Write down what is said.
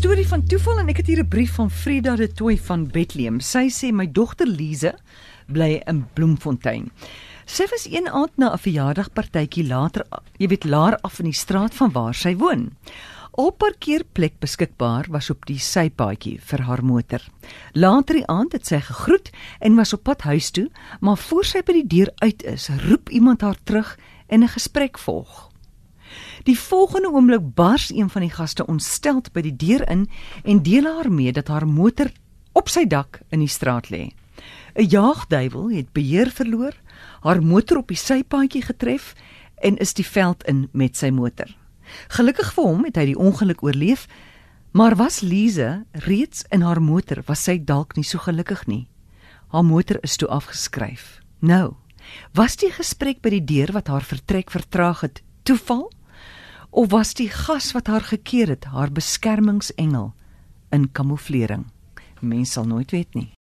storie van toeval en ek het hier 'n brief van Frida de Tooi van Bethlehem. Sy sê my dogter Lize bly in Bloemfontein. Sy was een aand na 'n verjaardagpartytjie later, jy weet, laer af in die straat van waar sy woon. Op parkeerplek beskikbaar was op die sypaadjie vir haar motor. Later die aand het sy gegroet en was op pad huis toe, maar voor sy by die deur uit is, roep iemand haar terug en 'n gesprek volg. Die volgende oomblik bars een van die gaste ontsteld by die deur in en deel haar mee dat haar motor op sy dak in die straat lê. 'n Jaagduiwel het beheer verloor, haar motor op die sypaadjie getref en is die veld in met sy motor. Gelukkig vir hom het hy die ongeluk oorleef, maar was Lize reeds in haar motor, was sy dalk nie so gelukkig nie. Haar motor is toe afgeskryf. Nou, was die gesprek by die deur wat haar vertrek vertraag het toeval? Of was die gas wat haar gekeer het haar beskermingsengel in kamouflering? Mens sal nooit weet nie.